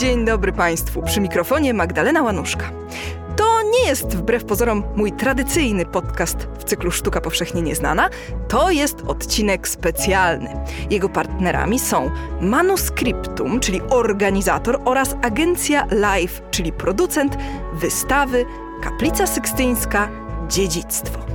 Dzień dobry Państwu. Przy mikrofonie Magdalena Łanuszka. To nie jest wbrew pozorom mój tradycyjny podcast w cyklu Sztuka Powszechnie Nieznana. To jest odcinek specjalny. Jego partnerami są Manuscriptum, czyli organizator, oraz agencja Live, czyli producent wystawy Kaplica Sykstyńska Dziedzictwo.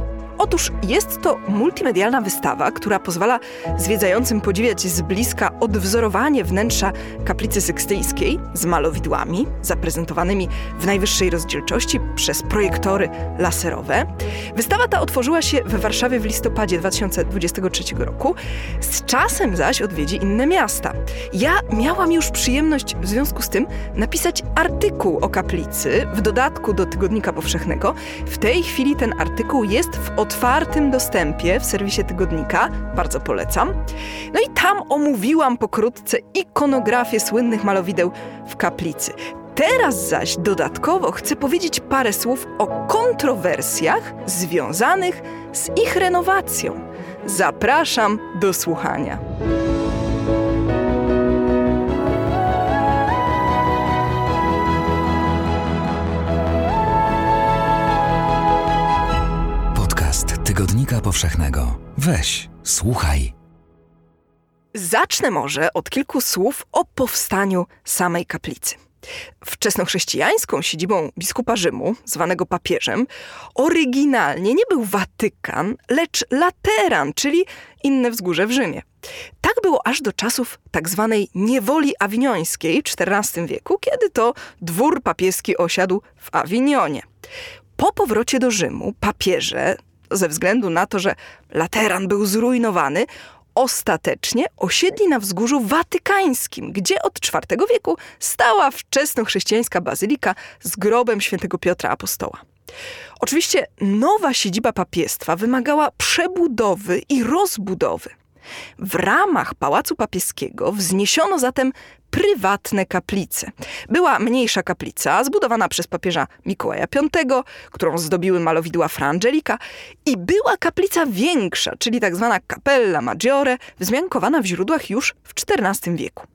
Otóż jest to multimedialna wystawa, która pozwala zwiedzającym podziwiać z bliska odwzorowanie wnętrza kaplicy sykstyjskiej z malowidłami zaprezentowanymi w najwyższej rozdzielczości przez projektory laserowe. Wystawa ta otworzyła się we Warszawie w listopadzie 2023 roku. Z czasem zaś odwiedzi inne miasta. Ja miałam już przyjemność w związku z tym napisać artykuł o kaplicy w dodatku do Tygodnika Powszechnego. W tej chwili ten artykuł jest w otwartym dostępie w serwisie tygodnika, bardzo polecam. No i tam omówiłam pokrótce ikonografię słynnych malowideł w kaplicy. Teraz zaś dodatkowo chcę powiedzieć parę słów o kontrowersjach związanych z ich renowacją. Zapraszam do słuchania. Tygodnika Powszechnego. Weź, słuchaj. Zacznę może od kilku słów o powstaniu samej kaplicy. Wczesnochrześcijańską siedzibą biskupa Rzymu, zwanego papieżem, oryginalnie nie był Watykan, lecz Lateran, czyli inne wzgórze w Rzymie. Tak było aż do czasów tak zwanej niewoli awiniońskiej XIV wieku, kiedy to dwór papieski osiadł w Awinionie. Po powrocie do Rzymu papieże ze względu na to, że Lateran był zrujnowany, ostatecznie osiedli na wzgórzu watykańskim, gdzie od IV wieku stała wczesnochrześcijańska bazylika z grobem świętego Piotra Apostoła. Oczywiście nowa siedziba papiestwa wymagała przebudowy i rozbudowy. W ramach Pałacu Papieskiego wzniesiono zatem prywatne kaplice. Była mniejsza kaplica, zbudowana przez papieża Mikołaja V, którą zdobiły malowidła Fra Angelika, i była kaplica większa, czyli tak zwana Capella Maggiore, wzmiankowana w źródłach już w XIV wieku.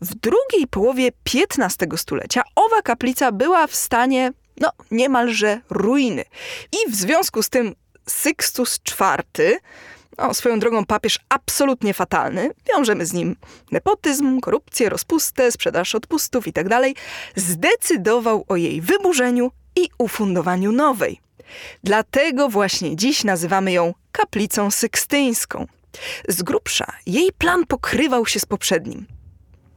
W drugiej połowie XV stulecia owa kaplica była w stanie no, niemalże ruiny. I w związku z tym Sixtus IV no, swoją drogą papież absolutnie fatalny, wiążemy z nim nepotyzm, korupcję, rozpustę, sprzedaż odpustów itd., tak zdecydował o jej wyburzeniu i ufundowaniu nowej. Dlatego właśnie dziś nazywamy ją kaplicą sykstyńską. Z grubsza jej plan pokrywał się z poprzednim.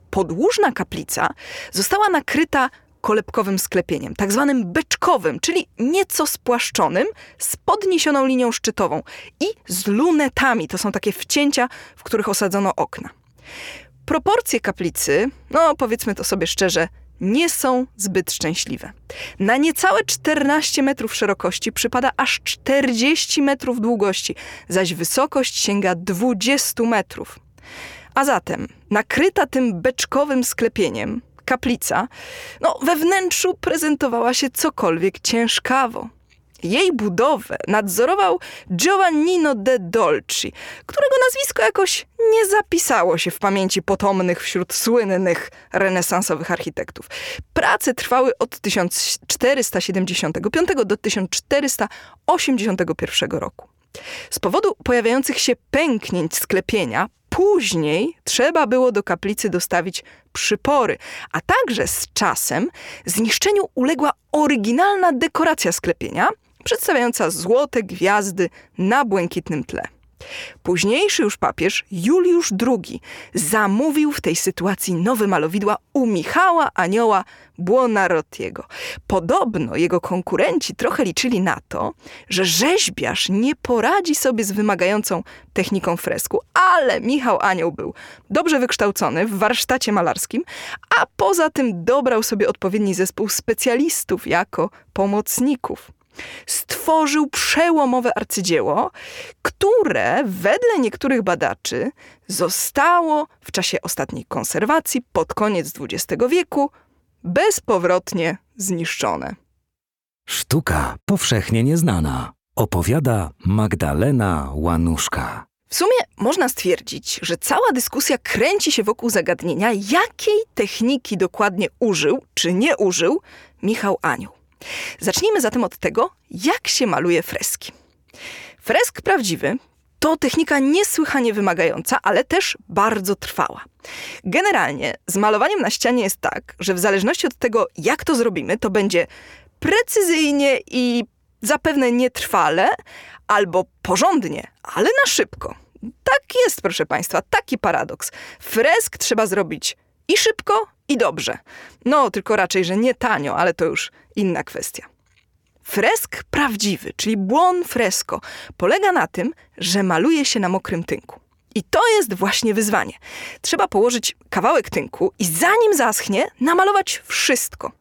Podłużna kaplica została nakryta kolebkowym sklepieniem, tak zwanym beczkowym, czyli nieco spłaszczonym, z podniesioną linią szczytową i z lunetami. To są takie wcięcia, w których osadzono okna. Proporcje kaplicy, no powiedzmy to sobie szczerze, nie są zbyt szczęśliwe. Na niecałe 14 metrów szerokości przypada aż 40 metrów długości, zaś wysokość sięga 20 metrów. A zatem, nakryta tym beczkowym sklepieniem, kaplica, no we wnętrzu prezentowała się cokolwiek ciężkawo. Jej budowę nadzorował Giovannino de Dolci, którego nazwisko jakoś nie zapisało się w pamięci potomnych wśród słynnych renesansowych architektów. Prace trwały od 1475 do 1481 roku. Z powodu pojawiających się pęknięć sklepienia Później trzeba było do kaplicy dostawić przypory, a także z czasem zniszczeniu uległa oryginalna dekoracja sklepienia, przedstawiająca złote gwiazdy na błękitnym tle. Późniejszy już papież Juliusz II zamówił w tej sytuacji nowe malowidła u Michała Anioła Buonarrotiego. Podobno jego konkurenci trochę liczyli na to, że rzeźbiarz nie poradzi sobie z wymagającą techniką fresku, ale Michał Anioł był dobrze wykształcony w warsztacie malarskim, a poza tym dobrał sobie odpowiedni zespół specjalistów jako pomocników stworzył przełomowe arcydzieło, które wedle niektórych badaczy zostało w czasie ostatniej konserwacji pod koniec XX wieku bezpowrotnie zniszczone. Sztuka powszechnie nieznana. Opowiada Magdalena Łanuszka. W sumie można stwierdzić, że cała dyskusja kręci się wokół zagadnienia, jakiej techniki dokładnie użył czy nie użył Michał Anioł. Zacznijmy zatem od tego, jak się maluje freski. Fresk prawdziwy to technika niesłychanie wymagająca, ale też bardzo trwała. Generalnie z malowaniem na ścianie jest tak, że w zależności od tego, jak to zrobimy, to będzie precyzyjnie i zapewne nietrwale, albo porządnie, ale na szybko. Tak jest, proszę Państwa, taki paradoks. Fresk trzeba zrobić i szybko, i dobrze. No, tylko raczej, że nie tanio, ale to już inna kwestia. Fresk prawdziwy, czyli błon fresko, polega na tym, że maluje się na mokrym tynku. I to jest właśnie wyzwanie. Trzeba położyć kawałek tynku i zanim zaschnie, namalować wszystko.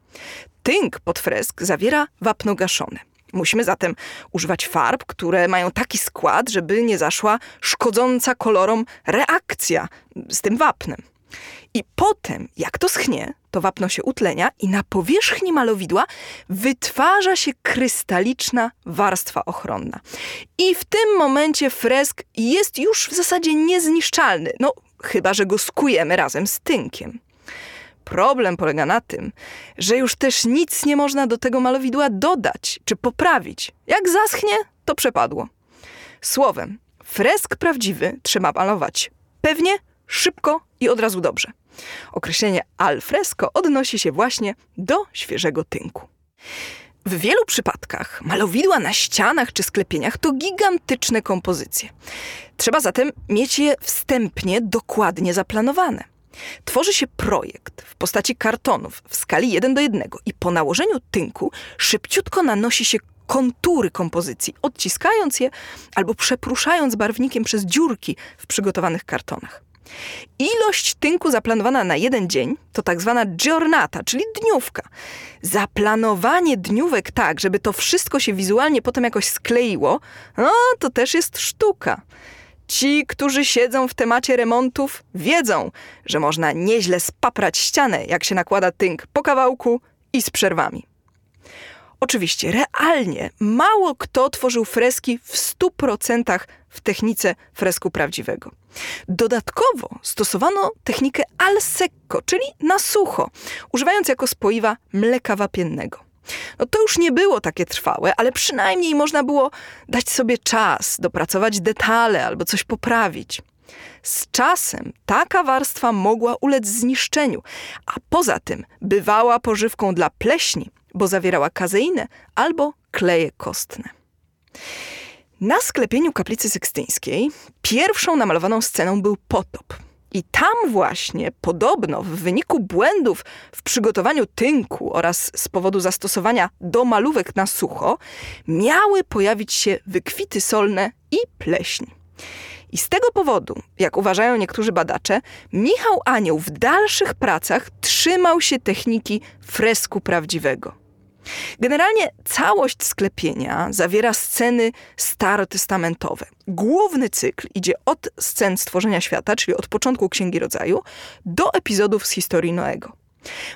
Tynk pod fresk zawiera wapno gaszone. Musimy zatem używać farb, które mają taki skład, żeby nie zaszła szkodząca kolorom reakcja z tym wapnem. I potem, jak to schnie, to wapno się utlenia i na powierzchni malowidła wytwarza się krystaliczna warstwa ochronna. I w tym momencie fresk jest już w zasadzie niezniszczalny, no chyba, że go skujemy razem z tynkiem. Problem polega na tym, że już też nic nie można do tego malowidła dodać czy poprawić. Jak zaschnie, to przepadło. Słowem, fresk prawdziwy trzeba malować pewnie, szybko i od razu dobrze. Określenie al fresco odnosi się właśnie do świeżego tynku. W wielu przypadkach malowidła na ścianach czy sklepieniach to gigantyczne kompozycje. Trzeba zatem mieć je wstępnie dokładnie zaplanowane. Tworzy się projekt w postaci kartonów w skali 1 do 1 i po nałożeniu tynku szybciutko nanosi się kontury kompozycji, odciskając je albo przepruszając barwnikiem przez dziurki w przygotowanych kartonach. Ilość tynku zaplanowana na jeden dzień to tak zwana giornata, czyli dniówka. Zaplanowanie dniówek tak, żeby to wszystko się wizualnie potem jakoś skleiło, no to też jest sztuka. Ci, którzy siedzą w temacie remontów, wiedzą, że można nieźle spaprać ścianę, jak się nakłada tynk po kawałku i z przerwami. Oczywiście, realnie mało kto tworzył freski w 100% w technice fresku prawdziwego. Dodatkowo stosowano technikę al secco, czyli na sucho, używając jako spoiwa mleka wapiennego. No to już nie było takie trwałe, ale przynajmniej można było dać sobie czas, dopracować detale albo coś poprawić. Z czasem taka warstwa mogła ulec zniszczeniu, a poza tym bywała pożywką dla pleśni, bo zawierała kazeinę albo kleje kostne. Na sklepieniu kaplicy sykstyńskiej pierwszą namalowaną sceną był potop. I tam właśnie, podobno w wyniku błędów w przygotowaniu tynku oraz z powodu zastosowania do malówek na sucho, miały pojawić się wykwity solne i pleśń. I z tego powodu, jak uważają niektórzy badacze, Michał Anioł w dalszych pracach trzymał się techniki fresku prawdziwego. Generalnie całość sklepienia zawiera sceny starotestamentowe. Główny cykl idzie od scen stworzenia świata, czyli od początku Księgi Rodzaju, do epizodów z historii Noego.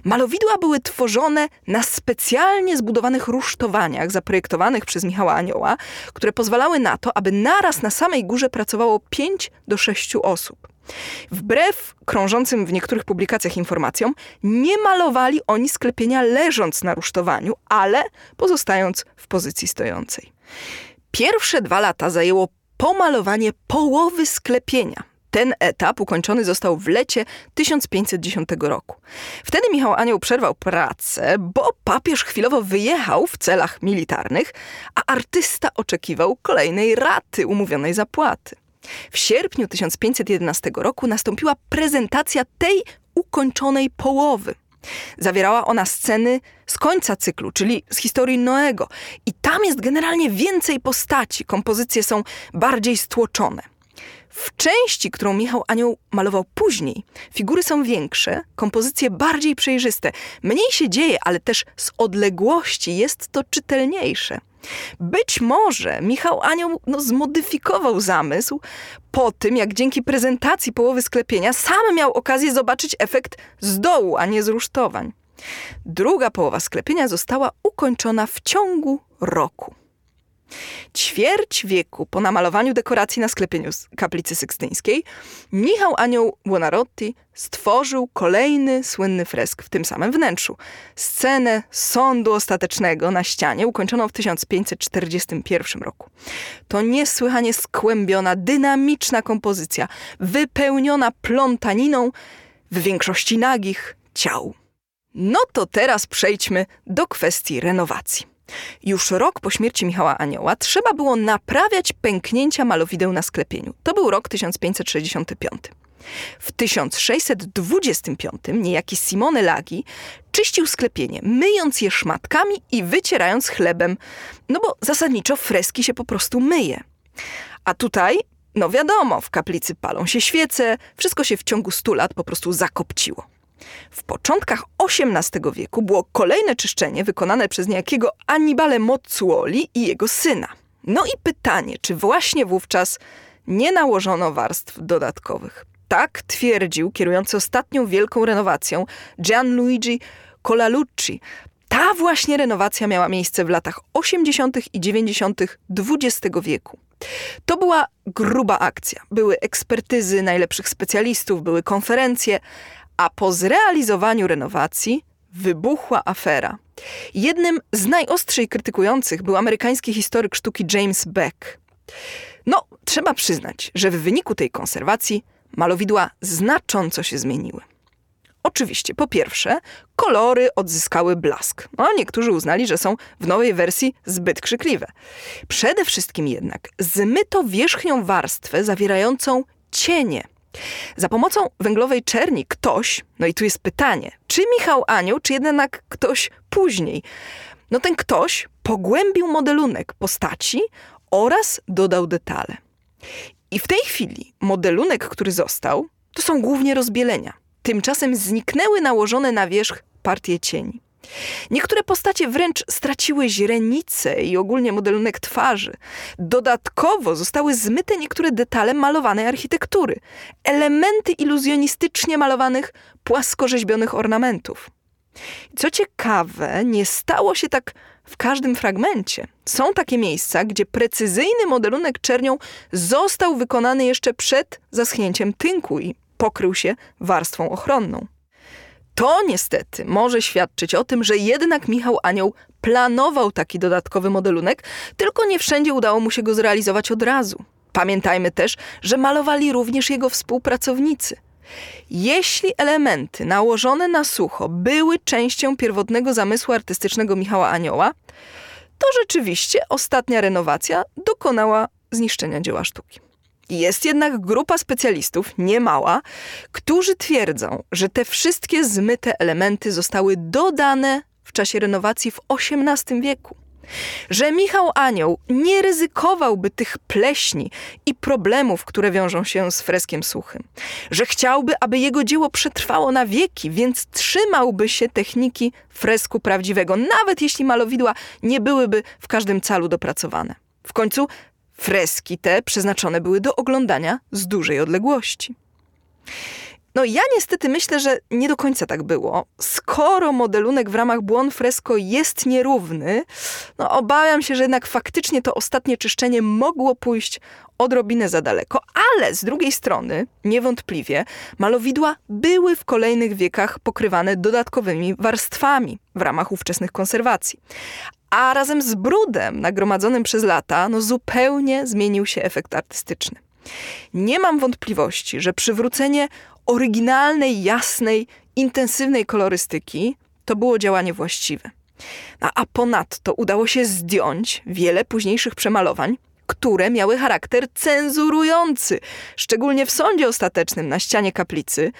Malowidła były tworzone na specjalnie zbudowanych rusztowaniach zaprojektowanych przez Michała Anioła, które pozwalały na to, aby naraz na samej górze pracowało 5 do 6 osób. Wbrew krążącym w niektórych publikacjach informacjom, nie malowali oni sklepienia leżąc na rusztowaniu, ale pozostając w pozycji stojącej. Pierwsze dwa lata zajęło pomalowanie połowy sklepienia. Ten etap ukończony został w lecie 1510 roku. Wtedy Michał Anioł przerwał pracę, bo papież chwilowo wyjechał w celach militarnych, a artysta oczekiwał kolejnej raty umówionej zapłaty. W sierpniu 1511 roku nastąpiła prezentacja tej ukończonej połowy. Zawierała ona sceny z końca cyklu, czyli z historii Noego. I tam jest generalnie więcej postaci, kompozycje są bardziej stłoczone. W części, którą Michał Anioł malował później, figury są większe, kompozycje bardziej przejrzyste. Mniej się dzieje, ale też z odległości jest to czytelniejsze. Być może Michał Anioł no, zmodyfikował zamysł po tym, jak dzięki prezentacji połowy sklepienia sam miał okazję zobaczyć efekt z dołu, a nie z rusztowań. Druga połowa sklepienia została ukończona w ciągu roku. Ćwierć wieku po namalowaniu dekoracji na sklepieniu kaplicy sykstyńskiej, Michał Anioł Buonarroti stworzył kolejny słynny fresk w tym samym wnętrzu. Scenę sądu ostatecznego na ścianie ukończoną w 1541 roku. To niesłychanie skłębiona, dynamiczna kompozycja, wypełniona plątaniną w większości nagich ciał. No to teraz przejdźmy do kwestii renowacji. Już rok po śmierci Michała Anioła trzeba było naprawiać pęknięcia malowideł na sklepieniu. To był rok 1565. W 1625 niejaki Simone Lagi czyścił sklepienie, myjąc je szmatkami i wycierając chlebem, no bo zasadniczo freski się po prostu myje. A tutaj, no wiadomo, w kaplicy palą się świece, wszystko się w ciągu stu lat po prostu zakopciło. W początkach XVIII wieku było kolejne czyszczenie wykonane przez niejakiego Annibale Mozzuoli i jego syna. No i pytanie, czy właśnie wówczas nie nałożono warstw dodatkowych. Tak twierdził kierujący ostatnią wielką renowacją Gianluigi Colalucci. Ta właśnie renowacja miała miejsce w latach 80. i 90. XX wieku. To była gruba akcja. Były ekspertyzy najlepszych specjalistów, były konferencje, a po zrealizowaniu renowacji wybuchła afera. Jednym z najostrzej krytykujących był amerykański historyk sztuki James Beck. No, trzeba przyznać, że w wyniku tej konserwacji malowidła znacząco się zmieniły. Oczywiście, po pierwsze, kolory odzyskały blask. No, niektórzy uznali, że są w nowej wersji zbyt krzykliwe. Przede wszystkim jednak zmyto wierzchnią warstwę zawierającą cienie. Za pomocą węglowej czerni ktoś, no i tu jest pytanie, czy Michał Anioł, czy jednak ktoś później, no ten ktoś pogłębił modelunek postaci oraz dodał detale. I w tej chwili modelunek, który został, to są głównie rozbielenia. Tymczasem zniknęły nałożone na wierzch partie cieni. Niektóre postacie wręcz straciły źrenice i ogólnie modelunek twarzy. Dodatkowo zostały zmyte niektóre detale malowanej architektury, elementy iluzjonistycznie malowanych, płaskorzeźbionych ornamentów. Co ciekawe, nie stało się tak w każdym fragmencie. Są takie miejsca, gdzie precyzyjny modelunek czernią został wykonany jeszcze przed zaschnięciem tynku i pokrył się warstwą ochronną. To niestety może świadczyć o tym, że jednak Michał Anioł planował taki dodatkowy modelunek, tylko nie wszędzie udało mu się go zrealizować od razu. Pamiętajmy też, że malowali również jego współpracownicy. Jeśli elementy nałożone na sucho były częścią pierwotnego zamysłu artystycznego Michała Anioła, to rzeczywiście ostatnia renowacja dokonała zniszczenia dzieła sztuki. Jest jednak grupa specjalistów, niemała, którzy twierdzą, że te wszystkie zmyte elementy zostały dodane w czasie renowacji w XVIII wieku. Że Michał Anioł nie ryzykowałby tych pleśni i problemów, które wiążą się z freskiem suchym. Że chciałby, aby jego dzieło przetrwało na wieki, więc trzymałby się techniki fresku prawdziwego, nawet jeśli malowidła nie byłyby w każdym calu dopracowane. W końcu Freski te przeznaczone były do oglądania z dużej odległości. No ja niestety myślę, że nie do końca tak było. Skoro modelunek w ramach błon fresko jest nierówny, no obawiam się, że jednak faktycznie to ostatnie czyszczenie mogło pójść odrobinę za daleko, ale z drugiej strony, niewątpliwie, malowidła były w kolejnych wiekach pokrywane dodatkowymi warstwami w ramach ówczesnych konserwacji a razem z brudem nagromadzonym przez lata, no zupełnie zmienił się efekt artystyczny. Nie mam wątpliwości, że przywrócenie oryginalnej, jasnej, intensywnej kolorystyki to było działanie właściwe. A, a ponadto udało się zdjąć wiele późniejszych przemalowań, które miały charakter cenzurujący. Szczególnie w sądzie ostatecznym na ścianie kaplicy,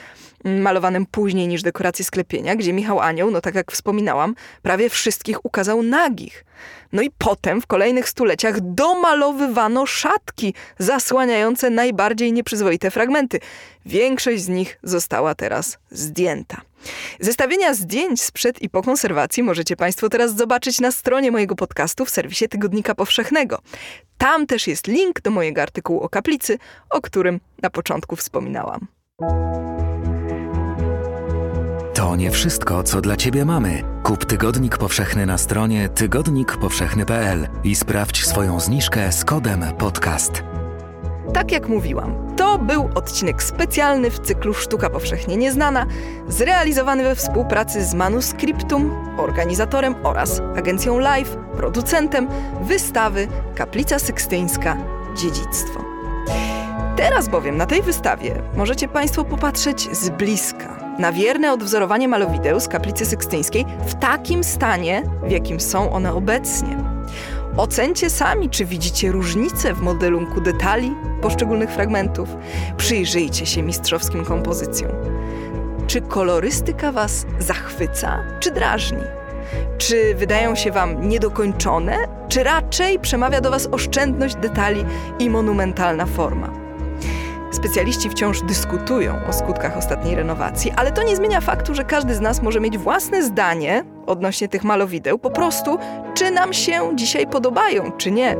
mm, malowanym później niż dekoracje sklepienia, gdzie Michał Anioł, no tak jak wspominałam, prawie wszystkich ukazał nagich. No i potem w kolejnych stuleciach domalowywano szatki zasłaniające najbardziej nieprzyzwoite fragmenty. Większość z nich została teraz zdjęta. Zestawienia zdjęć sprzed i po konserwacji możecie Państwo teraz zobaczyć na stronie mojego podcastu w serwisie Tygodnika Powszechnego. Tam też jest link do mojego artykułu o kaplicy, o którym na początku wspominałam. To nie wszystko, co dla Ciebie mamy. Kup Tygodnik Powszechny na stronie tygodnikpowszechny.pl i sprawdź swoją zniżkę z kodem podcast. Tak jak mówiłam, to był odcinek specjalny w cyklu Sztuka Powszechnie Nieznana, zrealizowany we współpracy z Manuscriptum, organizatorem oraz agencją Live, producentem wystawy Kaplica Sykstyńska Dziedzictwo. Teraz bowiem na tej wystawie możecie Państwo popatrzeć z bliska na wierne odwzorowanie malowideł z Kaplicy Sykstyńskiej w takim stanie, w jakim są one obecnie. Ocencie sami, czy widzicie różnice w modelunku detali poszczególnych fragmentów. Przyjrzyjcie się mistrzowskim kompozycjom. Czy kolorystyka Was zachwyca, czy drażni? Czy wydają się Wam niedokończone, czy raczej przemawia do Was oszczędność detali i monumentalna forma? Specjaliści wciąż dyskutują o skutkach ostatniej renowacji, ale to nie zmienia faktu, że każdy z nas może mieć własne zdanie odnośnie tych malowideł, po prostu czy nam się dzisiaj podobają, czy nie.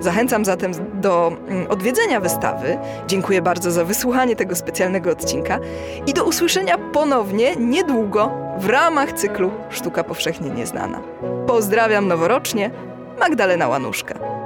Zachęcam zatem do mm, odwiedzenia wystawy. Dziękuję bardzo za wysłuchanie tego specjalnego odcinka i do usłyszenia ponownie niedługo w ramach cyklu Sztuka Powszechnie Nieznana. Pozdrawiam noworocznie, Magdalena Łanuszka.